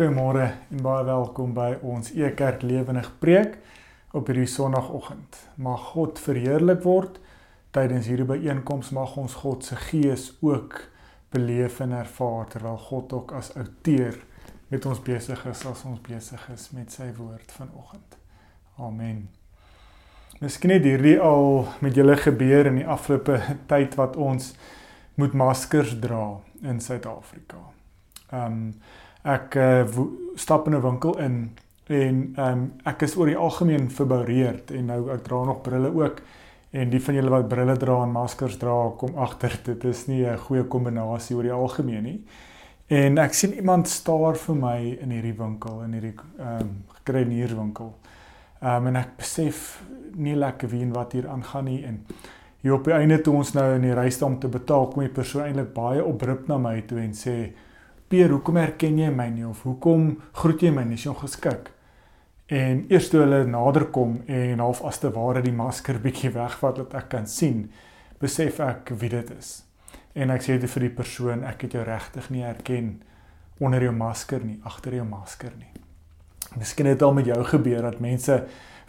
Goeiemôre en baie welkom by ons Ekerk Lewendig Preek op hierdie Sondagoggend. Mag God verheerlik word tydens hierdie byeenkoms. Mag ons God se gees ook beleef en ervaar terwyl God ook as outeur met ons besig is as ons besig is met sy woord vanoggend. Amen. Miskien het hierdie al met julle gebeur in die afgelope tyd wat ons moet maskers dra in Suid-Afrika. Ehm um, ek uh, stap in 'n winkel in en ehm um, ek is oor die algemeen verboureerd en nou ek dra nog brille ook en die van julle wat brille dra en maskers dra kom agter dit is nie 'n goeie kombinasie oor die algemeen nie. En ek sien iemand staar vir my in hierdie winkel in hierdie ehm um, kruidenierwinkel. Ehm um, en ek besef nie lekker wie en wat hier aangaan nie en hier op die einde toe ons nou in die ry staan om te betaal kom die persoon eintlik baie oprup na my toe en sê Peer, hoekom herken jy my nie of hoekom groet jy my nie? Is jy ongeskik? En eers toe hulle nader kom en half as te ware die masker bietjie wegvat dat ek kan sien, besef ek wie dit is. En ek sê dit vir die persoon, ek het jou regtig nie herken onder jou masker nie, agter jou masker nie. Miskien het al met jou gebeur dat mense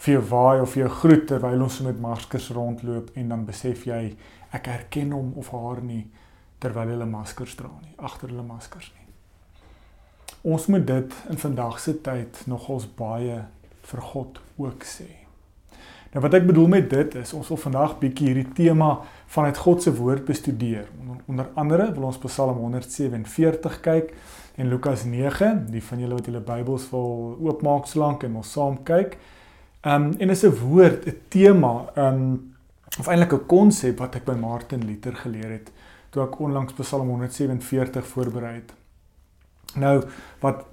vir jou waai of jou groet terwyl ons met maskers rondloop en dan besef jy ek herken hom of haar nie terwyl hulle maskers dra nie, agter hulle maskers nie. Ons moet dit in vandag se tyd nogals baie vir God ook sê. Nou wat ek bedoel met dit is ons wil vandag bietjie hierdie tema vanuit God se woord bestudeer. Onder, onder andere wil ons Psalm 147 kyk en Lukas 9, die van julle wat julle Bybels wil oopmaak solank en ons saam kyk. Um en is 'n woord, 'n tema, um of eintlik 'n konsep wat ek by Martin Luther geleer het toe ek onlangs Psalm 147 voorberei het. Nou wat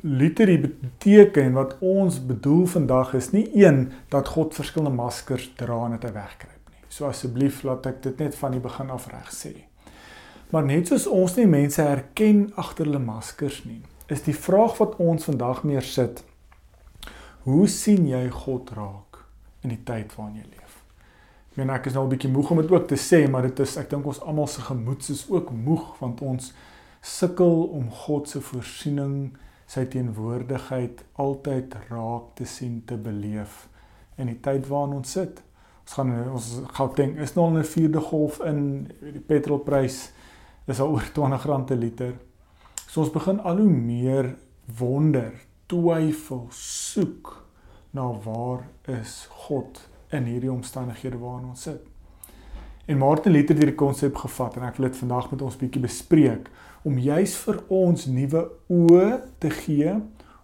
literie beteken wat ons bedoel vandag is nie een dat God verskillende maskers dra en dit wegkruip nie. So asseblief laat ek dit net van die begin af reg sê. Maar net soos ons nie mense herken agter hulle maskers nie, is die vraag wat ons vandag meer sit. Hoe sien jy God raak in die tyd waarin jy leef? Ek meen ek is nou 'n bietjie moeg om dit ook te sê, maar dit is ek dink ons almal se gemoed is ook moeg want ons sukkel om God se voorsiening, sy teenwoordigheid altyd raak te sien, te beleef in die tyd waarin ons sit. Ons gaan ons Gauteng is nou in 'n vierde golf in die petrolprys is al oor R20 per liter. So ons begin al hoe meer wonder, twyfel, soek na waar is God in hierdie omstandighede waarin ons sit. En Martin Luther het hierdie konsep gevat en ek wil dit vandag met ons bietjie bespreek om juis vir ons nuwe oë te gee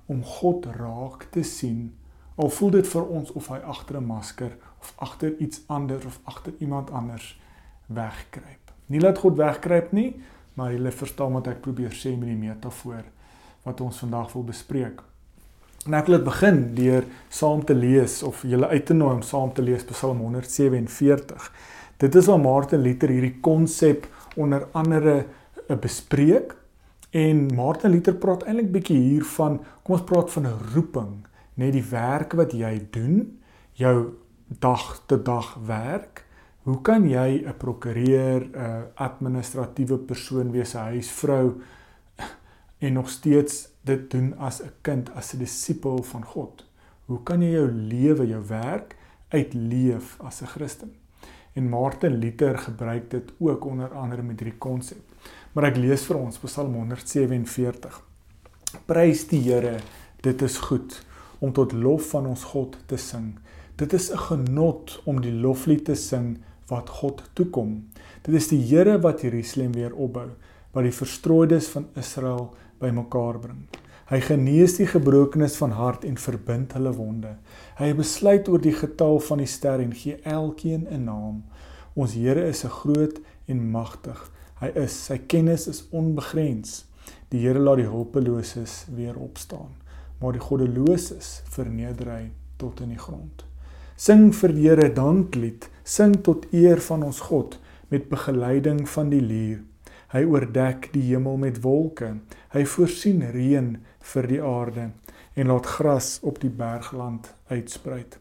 om God raak te sien. Al voel dit vir ons of hy agter 'n masker of agter iets anders of agter iemand anders wegkruip. Nie laat God wegkruip nie, maar jy verstaan wat ek probeer sê met die metafoor wat ons vandag wil bespreek. En ek wil dit begin deur saam te lees of julle uit te nooi om saam te lees Psalm 147. Dit is waar Martin Luther hierdie konsep onder andere bespreek en Martin Luther praat eintlik bietjie hier van kom ons praat van 'n roeping, net die werk wat jy doen, jou dag te dag werk. Hoe kan jy 'n prokureur, 'n administratiewe persoon wees, 'n huisvrou en nog steeds dit doen as 'n kind, as 'n disipel van God? Hoe kan jy jou lewe, jou werk uitleef as 'n Christen? En Martin Luther gebruik dit ook onder andere met hierdie konsep. Maar ek lees vir ons Psalm 147. Prys die Here, dit is goed om tot lof van ons God te sing. Dit is 'n genot om die loflied te sing wat God toekom. Dit is die Here wat Jerusalem weer opbou, wat die verstrooides van Israel bymekaar bring. Hy genees die gebrokenes van hart en verbind hulle wonde. Hy besluit oor die getal van die sterre en gee elkeen 'n naam. Ons Here is 'n groot en magtig. Hy is, sy kennis is onbegrens. Die Here laat die hulpeloses weer opstaan, maar die goddeloses verneder hy tot in die grond. Sing vir die Here danklied, sing tot eer van ons God met begeleiding van die lier. Hy oordek die hemel met wolke. Hy voorsien reën vir die aarde en laat gras op die bergland uitspruit.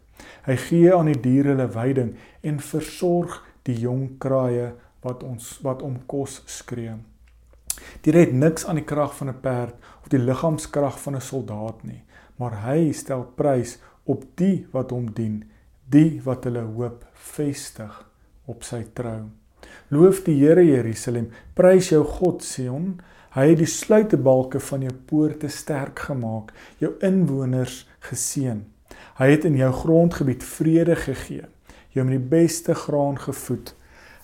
Hy gee aan die diere hulle veiding en versorg die jong kraaie wat ons wat om kos skree. Dit het niks aan die krag van 'n perd of die liggaamskrag van 'n soldaat nie, maar hy stel prys op die wat hom dien, die wat hulle hoop vestig op sy trou. Loof die Here Jerusalem, prys jou God Sion. Hy het die sluitebalke van jou poorte sterk gemaak, jou inwoners geseën. Hy het in jou grondgebied vrede gegee, jou met die beste graan gevoed.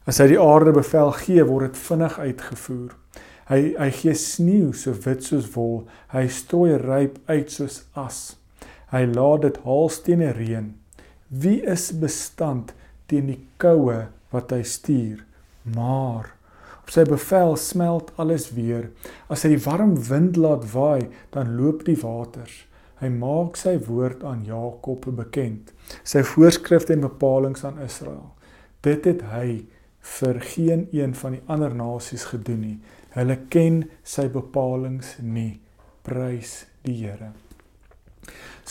As hy die aarde bevel gee, word dit vinnig uitgevoer. Hy hy gee sneeu so wit soos wol. Hy strooi ryp uit soos as. Hy laat dit haalstene reën. Wie is bestand teen die koue wat hy stuur? Maar op sy bevel smelt alles weer. As hy die warm wind laat waai, dan loop die waters. Hy maak sy woord aan Jakob bekend, sy voorskrifte en bepalinge aan Israel. Dit het hy vir geen een van die ander nasies gedoen nie. Hulle ken sy bepalinge nie. Prys die Here.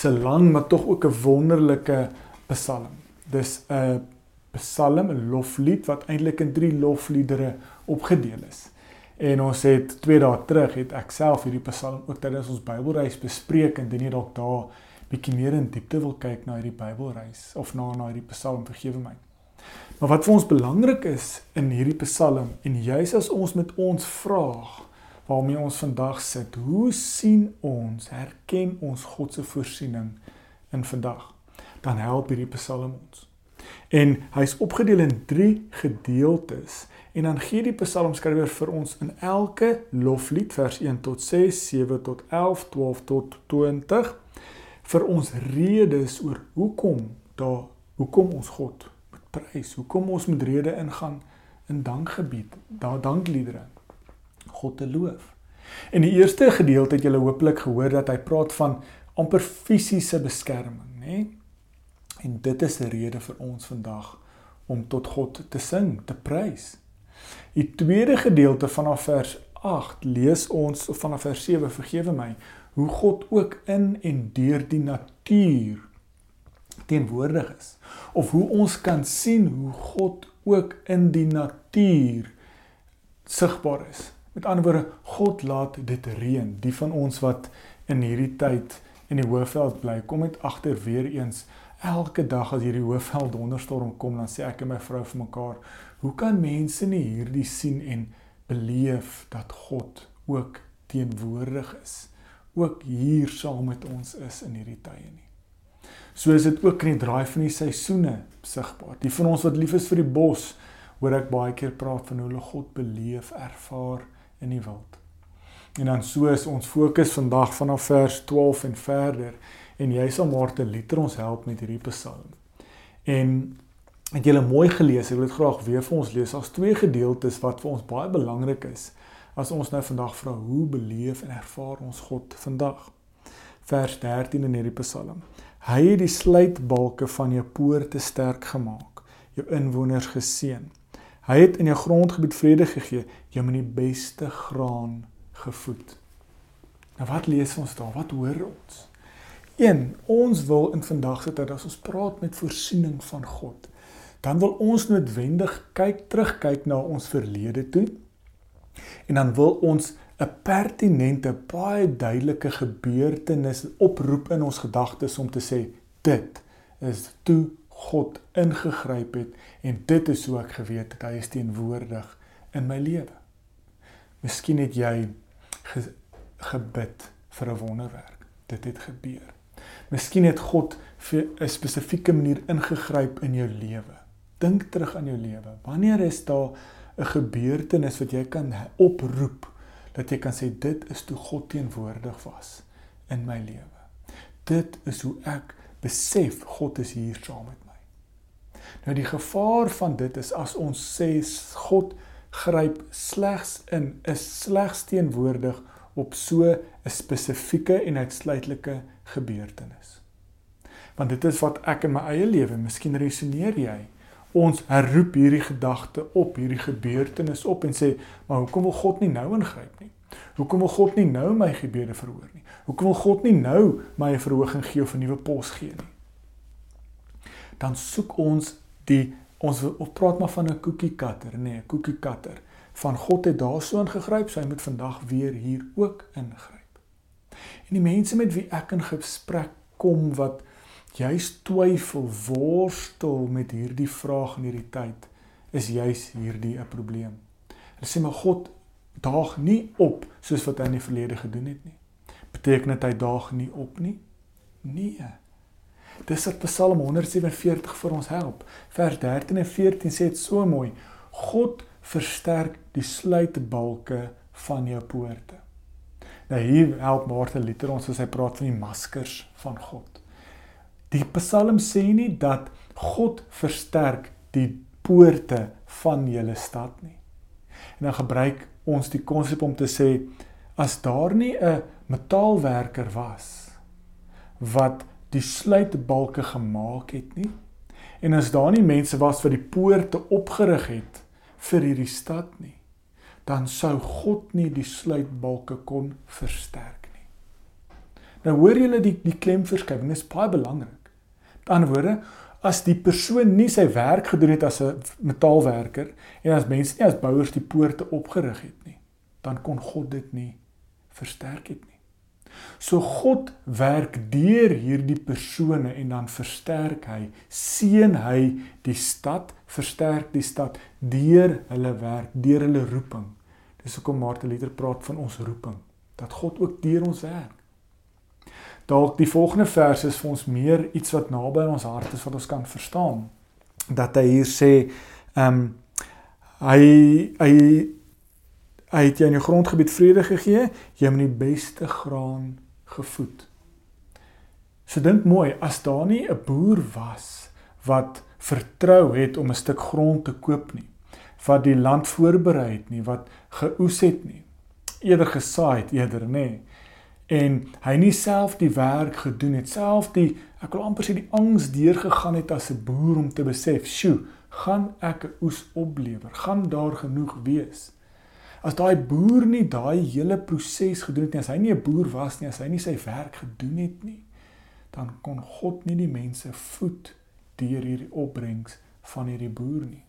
'n lang maar tog ook 'n wonderlike psalm. Dis 'n psalm, 'n loflied wat eintlik in 3 lofliedere opgedeel is. En ons het 2 dae terug het ek self hierdie psalm ook tydens ons Bybelreis bespreek en dit net dalk daar bietjie meer in diepte wil kyk na hierdie Bybelreis of na na hierdie psalm vergewe my. Maar wat vir ons belangrik is in hierdie Psalm en juis as ons met ons vraag waarmee ons vandag sit, hoe sien ons, herken ons God se voorsiening in vandag? Dan help hierdie Psalm ons. En hy's opgedeel in 3 gedeeltes en dan gee die psalmskrywer vir ons in elke loflied vers 1 tot 6, 7 tot 11, 12 tot 20 vir ons redes oor hoekom daar hoekom ons God prys. Hoekom ons met rede ingaan in dankgebied, daar dankliedere. God te loof. In die eerste gedeelte het julle hooplik gehoor dat hy praat van amper fisiese beskerming, nê? En dit is 'n rede vir ons vandag om tot God te sing, te prys. Die tweede gedeelte vanaf vers 8 lees ons of vanaf vers 7 vergewe my hoe God ook in en deur die natuur teenwoordig is of hoe ons kan sien hoe God ook in die natuur sigbaar is. Met ander woorde, God laat dit reën. Die van ons wat in hierdie tyd in die Hoëveld bly, kom net agter weer eens elke dag as hierdie Hoëveld donderstorm kom, dan sê ek en my vrou vir mekaar, hoe kan mense nie hierdie sien en beleef dat God ook teenwoordig is, ook hier saam met ons is in hierdie tye nie. So is dit ook in die draai van die seisoene sigbaar. Die van ons wat lief is vir die bos, hoor ek baie keer praat van hoe hulle God beleef, ervaar in die wild. En dan so is ons fokus vandag vanaf vers 12 en verder en jy sal Martin Luther ons help met hierdie Psalm. En het julle mooi gelees, ek wil dit graag weer vir ons lees. Daar's twee gedeeltes wat vir ons baie belangrik is as ons nou vandag vra hoe beleef en ervaar ons God vandag. Vers 13 in hierdie Psalm. Hy het die sluitbalke van jou poorte sterk gemaak, jou inwoners geseën. Hy het in jou grondgebied vrede gegee, jou met die beste graan gevoed. Nou wat lees ons daar? Wat hoor ons? 1. Ons wil in vandag se tyd as ons praat met voorsiening van God, dan wil ons noodwendig kyk terugkyk na ons verlede toe. En dan wil ons 'n pertinente, baie duidelike gebeurtenis oproep in ons gedagtes om te sê dit is toe God ingegryp het en dit is hoe ek geweet het hy is teenwoordig in my lewe. Miskien het jy ge gebid vir 'n wonderwerk. Dit het gebeur. Miskien het God vir 'n spesifieke manier ingegryp in jou lewe. Dink terug aan jou lewe. Wanneer is daar 'n gebeurtenis wat jy kan oproep dat jy kan sê dit is toe God teenwoordig was in my lewe. Dit is hoe ek besef God is hier saam met my. Nou die gevaar van dit is as ons sê God gryp slegs in, is slegs teenwoordig op so 'n spesifieke en uitsluitlike gebeurtenis. Want dit is wat ek in my eie lewe, miskien resoneer jy ons herroep hierdie gedagte op, hierdie gebeurtenis op en sê, maar hoekom wil God nie nou ingryp nie? Hoekom wil God nie nou my gebede verhoor nie? Hoekom wil God nie nou my 'n verhoging gee of 'n nuwe pos gee nie? Dan soek ons die ons wil praat maar van 'n cookie cutter, nee, 'n cookie cutter van God het daarso ingegryp, so hy moet vandag weer hier ook ingryp. En die mense met wie ek in gesprek kom wat juis twyfel, worstel met hierdie vraag in hierdie tyd, is juis hierdie 'n probleem. Hulle sê maar God daag nie op soos wat hy in die verlede gedoen het nie. Beteken dit hy daag nie op nie? Nee. Dis wat Psalm 147 vir ons help. Vers 13 en 14 sê dit so mooi. God versterk die sluitbalke van jou poorte. Nou hier help Martin Luther ons as hy praat van die maskers van God. Die Psalm sê nie dat God versterk die poorte van julle stad nie. En dan gebruik ons die konsep om te sê as daar nie 'n metaalwerker was wat die sluitbalke gemaak het nie en as daar nie mense was wat die poorte opgerig het vir hierdie stad nie dan sou God nie die sluitbalke kon versterk nie. Nou hoor julle die die klemverskywing is baie belangrik. Met ander woorde, as die persoon nie sy werk gedoen het as 'n metaalwerker en as mense nie as bouers die poorte opgerig het nie, dan kon God dit nie versterk het nie. So God werk deur hierdie persone en dan versterk hy, seën hy die stad, versterk die stad deur hulle werk, deur hulle roeping. Dis hoekom Martin Luther praat van ons roeping, dat God ook deur ons werk dalk die volgende vers is vir ons meer iets wat naby aan ons hart is wat ons kan verstaan. Dat hy hier sê, ehm um, hy hy hy het jou in jou grondgebied vrede gegee, jy het met die beste graan gevoed. So dink mooi, as daar nie 'n boer was wat vertrou het om 'n stuk grond te koop nie, wat die land voorberei het nie, wat geoes het nie, eerder gesaai het eerder nê. Nee, en hy nie self die werk gedoen het. Self die ek wil amper sê die angs deurgegaan het as 'n boer om te besef sjoe gaan ek 'n oes oplewer? Gaan daar genoeg wees? As daai boer nie daai hele proses gedoen het nie as hy nie 'n boer was nie as hy nie sy werk gedoen het nie dan kon God nie die mense voed deur hierdie opbrengs van hierdie boer nie.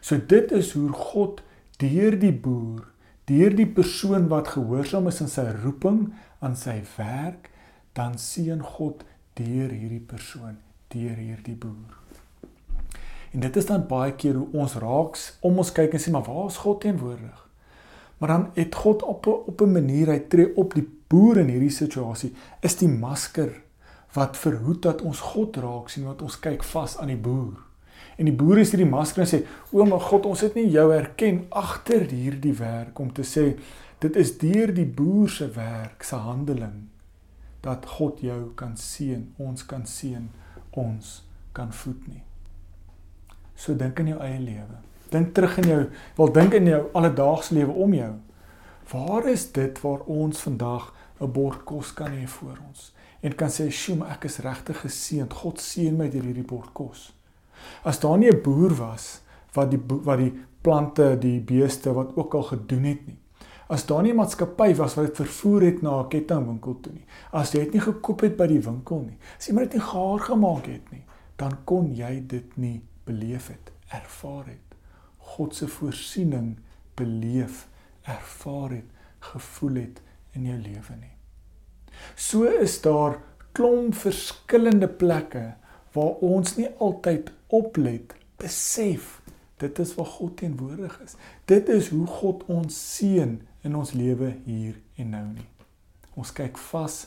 So dit is hoe God deur die boer deur die persoon wat gehoorsaam is aan sy roeping, aan sy werk, dan seën God deur hierdie persoon, deur hierdie boer. En dit is dan baie keer hoe ons raaks om ons kyk en sê maar waar is God teenwoordig? Maar dan het God op op 'n manier hy tree op die boer in hierdie situasie is die masker wat verhoed dat ons God raak sien wat ons kyk vas aan die boer. En die boere is hierdie masker en sê: "O my God, ons het nie jou herken agter hierdie werk om te sê dit is deur die boer se werk, se handeling dat God jou kan seën, ons kan seën, ons kan voed nie." So dink in jou eie lewe. Dink terug in jou, wel dink in jou alledaagse lewe om jou. Waar is dit waar ons vandag 'n bord kos kan hê vir ons en kan sê, "Sjoe, ek is regtig geseënd. God seën my deur hierdie bord kos." As daar nie 'n boer was wat die wat die plante, die beeste wat ook al gedoen het nie. As daar nie 'n maatskappy was wat dit vervoer het na 'n kettingwinkel toe nie. As jy dit nie gekoop het by die winkel nie. As iemand dit nie gaar gemaak het nie, dan kon jy dit nie beleef het, ervaar het. God se voorsiening beleef, ervaar het, gevoel het in jou lewe nie. So is daar klomp verskillende plekke waar ons nie altyd oplet, besef dit is waar God teenwoordig is. Dit is hoe God ons seën in ons lewe hier en nou nie. Ons kyk vas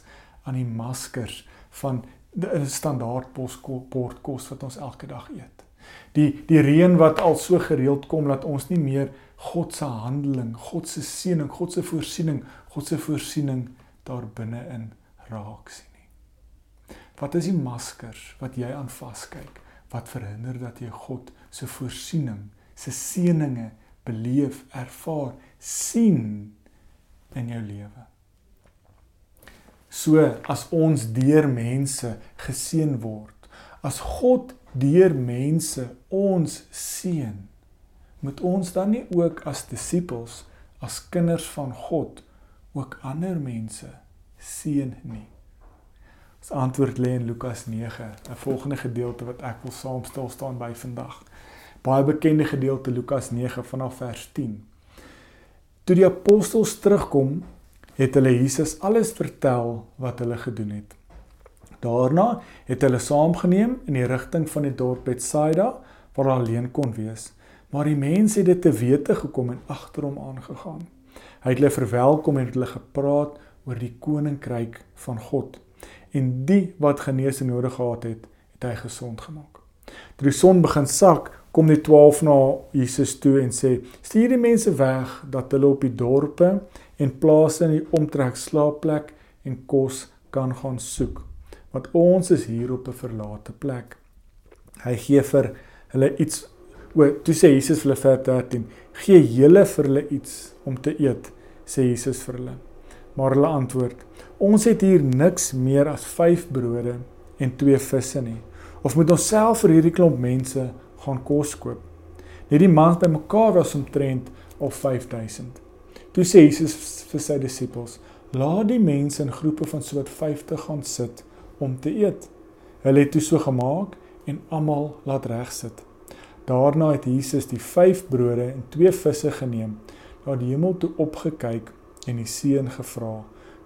aan die maskers van 'n standaard posport kos wat ons elke dag eet. Die die reën wat al so gereeld kom dat ons nie meer God se handeling, God se seëning, God se voorsiening, God se voorsiening daar binne-in raak sien. Wat is die maskers wat jy aan vaskyk wat verhinder dat jy God se voorsiening, se seëninge beleef, ervaar, sien in jou lewe? So as ons deur mense geseën word, as God deur mense ons seën, moet ons dan nie ook as disippels, as kinders van God ook ander mense seën nie? Ons antwoord lê in Lukas 9, 'n volgende gedeelte wat ek wil saam stil staan by vandag. Baie bekende gedeelte Lukas 9 vanaf vers 10. Toe die apostels terugkom, het hulle Jesus alles vertel wat hulle gedoen het. Daarna het hulle saamgeneem in die rigting van die dorp Betsaida waar hulle alleen kon wees. Maar die mense het dit te wete gekom en agter hom aangegaan. Hy het hulle verwelkom en het hulle gepraat oor die koninkryk van God. En die wat genesing nodig gehad het, het hy gesond gemaak. Toe die son begin sak, kom die 12 na Jesus toe en sê: "Stuur die mense weg dat hulle op die dorpe en plase in die omtrek slaapplek en kos kan gaan soek, want ons is hier op 'n verlate plek." Hy gee vir hulle iets O, toe sê Jesus vir hulle vers 13: "Gee julle vir hulle iets om te eet," sê Jesus vir hulle. Maar hulle antwoord: "Ons het hier niks meer as 5 brode en 2 visse nie. Of moet ons self vir hierdie klomp mense gaan kos koop?" Net die mans bymekaar was omtrent op 5000. Toe sê Jesus vir sy disippels: "Laat die mense in groepe van so wat 50 gaan sit om te eet." Hulle het toe so gemaak en almal laat reg sit. Daarna het Jesus die 5 brode en 2 visse geneem, na die hemel toe opgekyk en die seën gevra.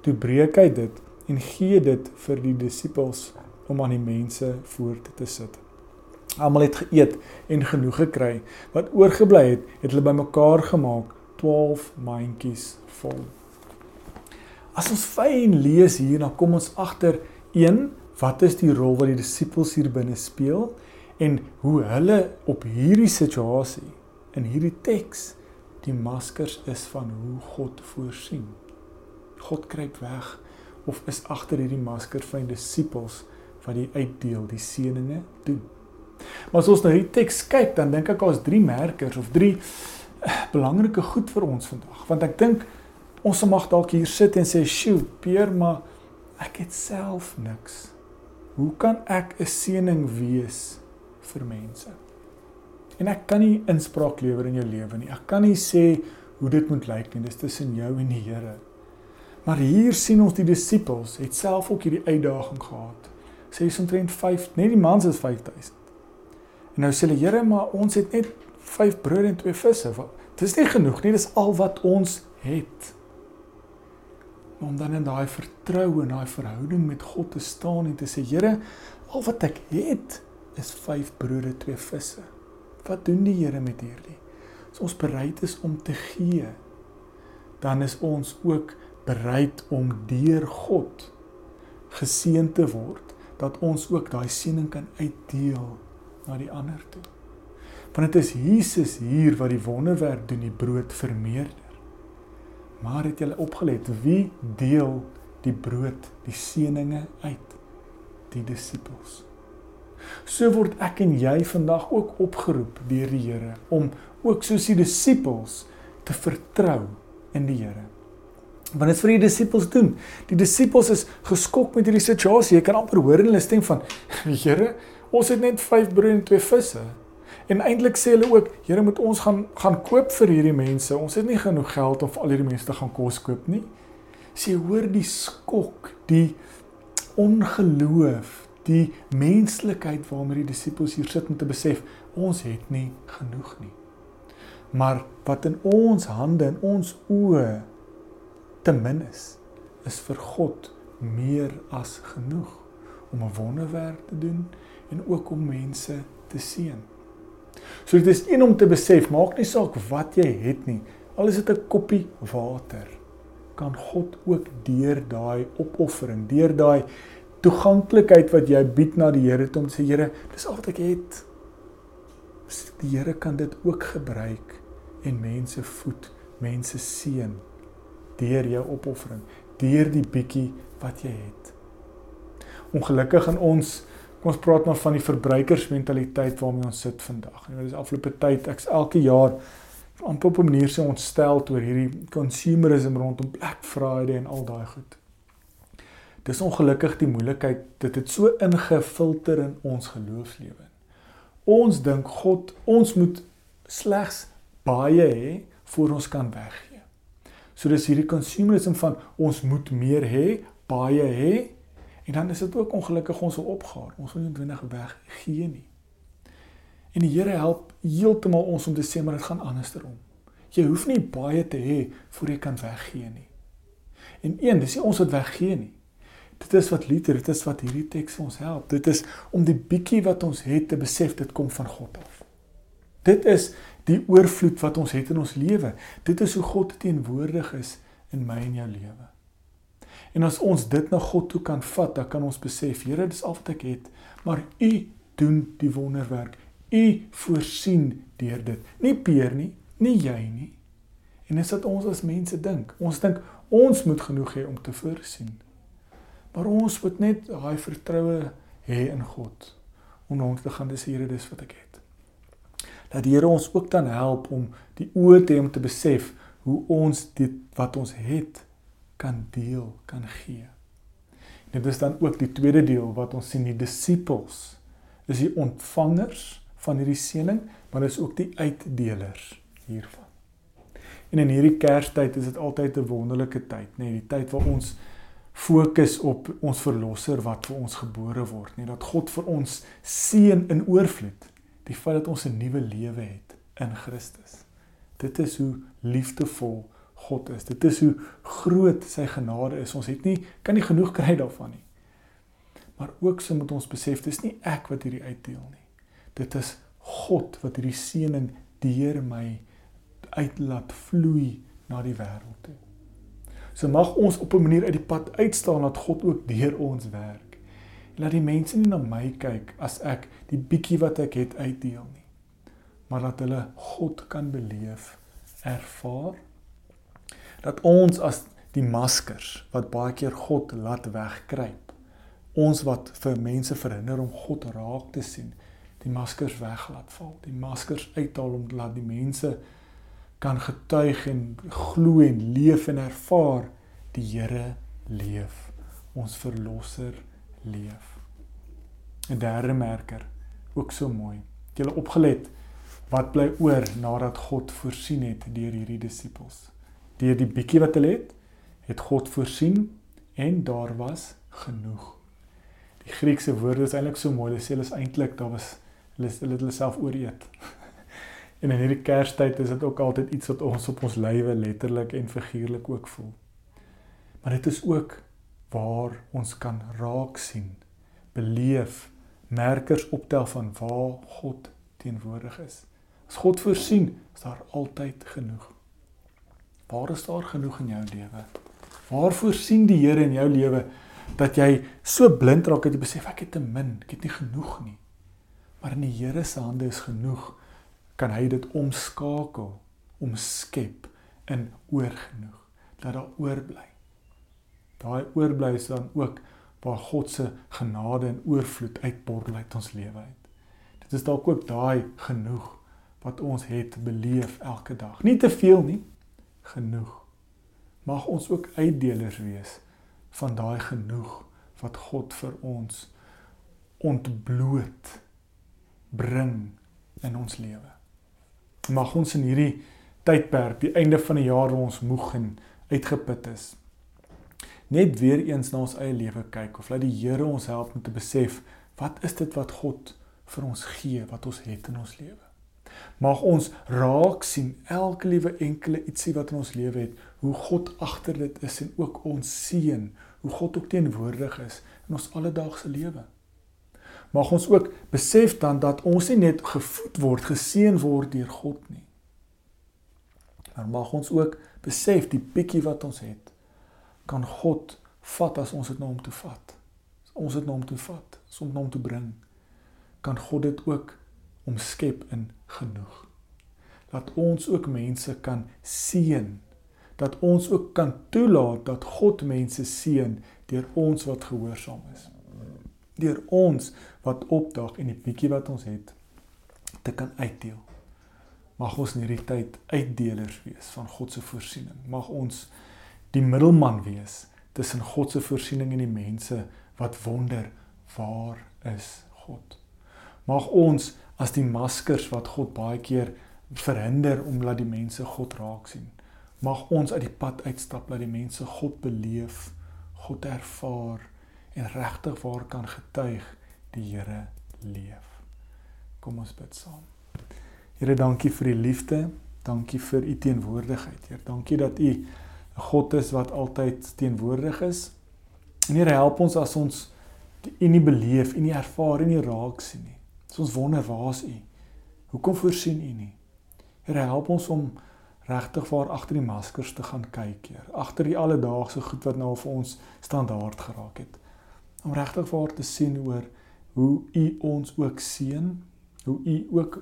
Toe breek hy dit en gee dit vir die disippels om aan die mense voor te sit. Almal het geëet en genoeg gekry. Wat oorgebly het, het hulle bymekaar gemaak 12 mandjies vol. As ons fyn lees hier, dan kom ons agter 1 wat is die rol wat die disippels hier binne speel? en hoe hulle op hierdie situasie in hierdie teks die maskers is van hoe God voorsien. God kruip weg of is agter hierdie masker van disippels wat die uitdeel, die seëninge doen. Maar as ons na hierdie teks kyk, dan dink ek daar's drie merkers of drie uh, belangrike goed vir ons vandag, want ek dink ons mag dalk hier sit en sê, "Sjoe, Peer, maar ek het self niks. Hoe kan ek 'n seëning wees?" vir mense. En ek kan nie inspraak lewer in jou lewe nie. Ek kan nie sê hoe dit moet lyk nie. Dis tussen jou en die Here. Maar hier sien ons die disippels het self ook hierdie uitdaging gehad. Sê ons omtrent 5, net die mans is 5000. En nou sê hulle, Here, maar ons het net 5 brode en 2 visse. Dis nie genoeg nie. Dis al wat ons het. Om dan in daai vertroue en daai verhouding met God te staan en te sê, Here, al wat ek het, is 5 brode, 2 visse. Wat doen die Here met hierdie? As ons bereid is om te gee, dan is ons ook bereid om deur God geseën te word dat ons ook daai seëning kan uitdeel na die ander toe. Want dit is Jesus hier wat die wonderwerk doen, die brood vermeerder. Maar het julle opgelet wie deel die brood, die seëninge uit? Die disippels. So word ek en jy vandag ook opgeroep deur die Here om ook soos die disippels te vertrou in die Here. Want dit is vir die disippels doen. Die disippels is geskok met hierdie situasie. Jy kan amper hoor in hulle stem van: "Here, ons het net 5 brood en 2 visse." En eintlik sê hulle ook: "Here, moet ons gaan gaan koop vir hierdie mense. Ons het nie genoeg geld om vir al hierdie mense te gaan kos koop nie." Sê hoor die skok, die ongeloof, die menslikheid waarmee die disippels hier sit om te besef ons het nie genoeg nie. Maar wat in ons hande en ons oë te min is, is vir God meer as genoeg om 'n wonderwerk te doen en ook om mense te seën. So dit is een om te besef, maak nie saak wat jy het nie, al is dit 'n koppie water, kan God ook deur daai opoffering, deur daai toeganklikheid wat jy bied na die Here om te sê Here, dis al wat ek het. Die Here kan dit ook gebruik en mense voed, mense seën deur jou opoffering, deur die bietjie wat jy het. Ongelukkig in ons kom ons praat maar van die verbruikersmentaliteit waarmee ons sit vandag. En dit is afloope tyd ek's elke jaar amper op 'n manier so ontstel oor hierdie consumerism rondom Black Friday en al daai goed. Dis ongelukkig die moeilikheid dit het so ingefilter in ons geloofslewe. Ons dink God, ons moet slegs baie hê voor ons kan weggee. So dis hierdie consumerism van ons moet meer hê, baie hê en dan is dit ook ongelukkig ons wil opgaar. Ons wil nie noodwendig weggee nie. En die Here help heeltemal ons om te sê maar dit gaan andersom. Jy hoef nie baie te hê voor jy kan weggee nie. En een, dis nie ons wat weggee nie. Dit is wat Luther, dit is wat hierdie teks ons help. Dit is om die bietjie wat ons het te besef dit kom van God af. Dit is die oorvloed wat ons het in ons lewe. Dit is hoe God teenwoordig is in my en jou lewe. En as ons dit na God toe kan vat, dan kan ons besef, Here, dis al wat ek het, maar U doen die wonderwerk. U voorsien deur dit. Nie Peer nie, nie jy nie. En dis wat ons as mense dink. Ons dink ons moet genoeg hê om te voorsien. Maar ons moet net daai vertroue hê in God om hom te gaan dis Here dis wat ek het. Dat die Here ons ook dan help om die oë te hê om te besef hoe ons dit wat ons het kan deel, kan gee. En dit is dan ook die tweede deel wat ons sien die disippels is die ontvangers van hierdie seëning, maar is ook die uitdelers hiervan. En in hierdie Kerstyd is dit altyd 'n wonderlike tyd, nê, nee, die tyd waar ons fokus op ons verlosser wat vir ons gebore word, nie dat God vir ons seën in oorvloed, die feit dat ons 'n nuwe lewe het in Christus. Dit is hoe liefdevol God is. Dit is hoe groot sy genade is. Ons het nie kan nie genoeg kry daarvan nie. Maar ook so moet ons besef dis nie ek wat hierdie uitdeel nie. Dit is God wat hierdie seëning deur my uitlaat vloei na die wêreld toe. So mag ons op 'n manier uit die pad uitstaan dat God ook deur ons werk. En laat die mense nie na my kyk as ek die bietjie wat ek het uitdeel nie. Maar dat hulle God kan beleef, ervaar. Dat ons as die maskers wat baie keer God laat wegkruip. Ons wat vir mense verhinder om God raak te sien, die maskers weg laat val, die maskers uithaal om laat die mense kan getuig en glo en leef en ervaar die Here leef. Ons verlosser leef. 'n Derde merker, ook so mooi. Het julle opgelet wat bly oor nadat God voorsien het deur hierdie disippels? Deur die bietjie wat hulle het, het God voorsien en daar was genoeg. Die Griekse woord is eintlik so mooi. Hulle sê hulle is eintlik daar was hulle het hulle self ooreet. En in hierdie Kerstyd is dit ook altyd iets wat ons op ons lywe letterlik en figuurlik ook voel. Maar dit is ook waar ons kan raak sien, beleef, merkers optel van waar God teenwoordig is. As God voorsien, is daar altyd genoeg. Waar is daar genoeg in jou lewe? Waar voorsien die Here in jou lewe dat jy so blind raak dat jy besef ek het te min, ek het nie genoeg nie. Maar in die Here se hande is genoeg kan hy dit omskakel, omskep in oorgenoeg dat daar oorbly. Daai oorbly is dan ook waar God se genade en oorvloed uitborrel uit ons lewe uit. Dit is dalk ook daai genoeg wat ons het beleef elke dag. Nie te veel nie, genoeg. Mag ons ook uitdelers wees van daai genoeg wat God vir ons ontbloot bring in ons lewe mag ons in hierdie tydperk, die einde van die jaar waar ons moeg en uitgeput is, net weer eens na ons eie lewe kyk of laat die Here ons help om te besef wat is dit wat God vir ons gee, wat ons het in ons lewe. Mag ons raak sien elke liewe enkele ietsie wat in ons lewe het, hoe God agter dit is en ook ons seën, hoe God ook teenwoordig is in ons alledaagse lewe mag ons ook besef dan dat ons nie net gevoed word, geseën word deur God nie. Maar mag ons ook besef die bietjie wat ons het, kan God vat as ons dit na nou hom toe vat. As ons dit na nou hom toe vat, as ons na nou hom toe bring, kan God dit ook omskep in genoeg. Dat ons ook mense kan seën, dat ons ook kan toelaat dat God mense seën deur ons wat gehoorsaam is deur ons wat opdag en die bietjie wat ons het te kan uitdeel. Mag ons in hierdie tyd uitdelers wees van God se voorsiening. Mag ons die middelman wees tussen God se voorsiening en die mense wat wonder waar is God. Mag ons as die maskers wat God baie keer verhinder om laat die mense God raak sien. Mag ons uit die pad uitstap dat die mense God beleef, God ervaar en regtig waar kan getuig die Here leef. Kom ons bid saam. Here, dankie vir die liefde Dankie vir u teenwoordigheid, Heer. Dankie dat u 'n God is wat altyd teenwoordig is. En Here, help ons as ons u nie beleef, u nie ervaar en nie raak sien nie. As ons wonder waar is u? Hoekom voorsien u nie? Here, help ons om regtig waar agter die maskers te gaan kyk, Heer. Agter die alledaagse goed wat nou vir ons standaard geraak het. Om regtig waar te sien oor hoe u ons ook seën, hoe u ook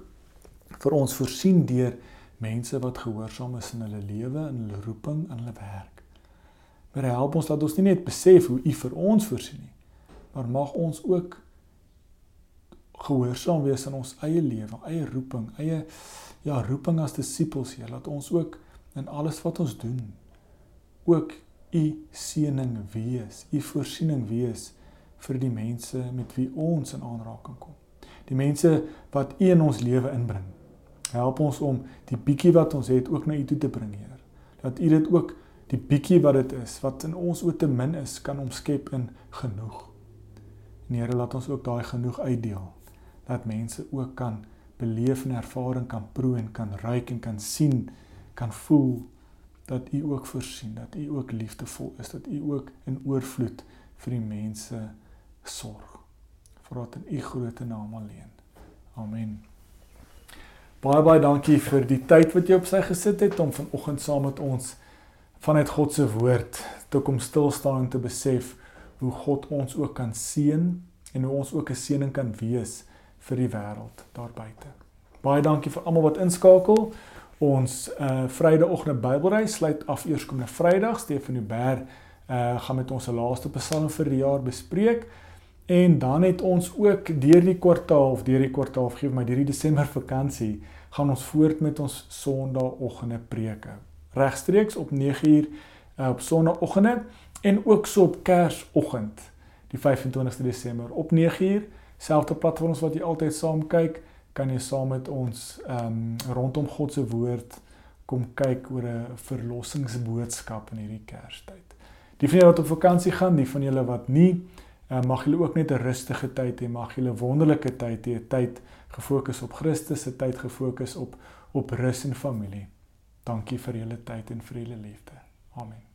vir ons voorsien deur mense wat gehoorsaam is in hulle lewe, in hulle roeping, in hulle werk. Maar help ons dat ons nie net besef hoe u vir ons voorsien nie, maar mag ons ook gehoorsaam wees in ons eie lewe, eie roeping, eie ja, roeping as disippels, Heer, laat ons ook in alles wat ons doen ook u seëning wees, u voorsiening wees vir die mense met wie ons in aanraking kom. Die mense wat u in ons lewe inbring. Help ons om die bietjie wat ons het ook na u toe te bring, Heer. Dat u dit ook die bietjie wat dit is, wat in ons oë te min is, kan omskep in genoeg. En Here, laat ons ook daai genoeg uitdeel. Dat mense ook kan beleef en ervaring kan proe en kan ruik en kan sien, kan voel dat u ook voorsien, dat u ook liefdevol is, dat u ook in oorvloed vir die mense sorg. Vra dit in u groot naam alleen. Amen. Baie baie dankie vir die tyd wat jy op sy gesit het om vanoggend saam met ons vanuit God se woord te kom stil staan en te besef hoe God ons ook kan seën en hoe ons ook 'n seëning kan wees vir die wêreld daar buite. Baie dankie vir almal wat inskakel. Ons uh Vrydagoggend Bybelreis sluit af eerskomende Vrydag. Stefan Huber uh gaan met ons se laaste Psalm vir die jaar bespreek. En dan het ons ook deur die kwartaal of deur die kwartaal of gee my deur die Desember vakansie gaan ons voort met ons Sondagoggende preke. Regstreeks op 9uur uh, op Sondagoggende en ook so op Kersoggend die 25ste Desember op 9uur selfde platforms wat jy altyd saam kyk kan jy saam met ons um, rondom God se woord kom kyk oor 'n verlossingsboodskap in hierdie Kerstyd. Die van julle wat op vakansie gaan, die van julle wat nie, uh, mag julle ook net 'n rustige tyd hê, mag julle wonderlike tyd hê, 'n tyd gefokus op Christus, 'n tyd gefokus op op rus en familie. Dankie vir julle tyd en vir julle liefde. Amen.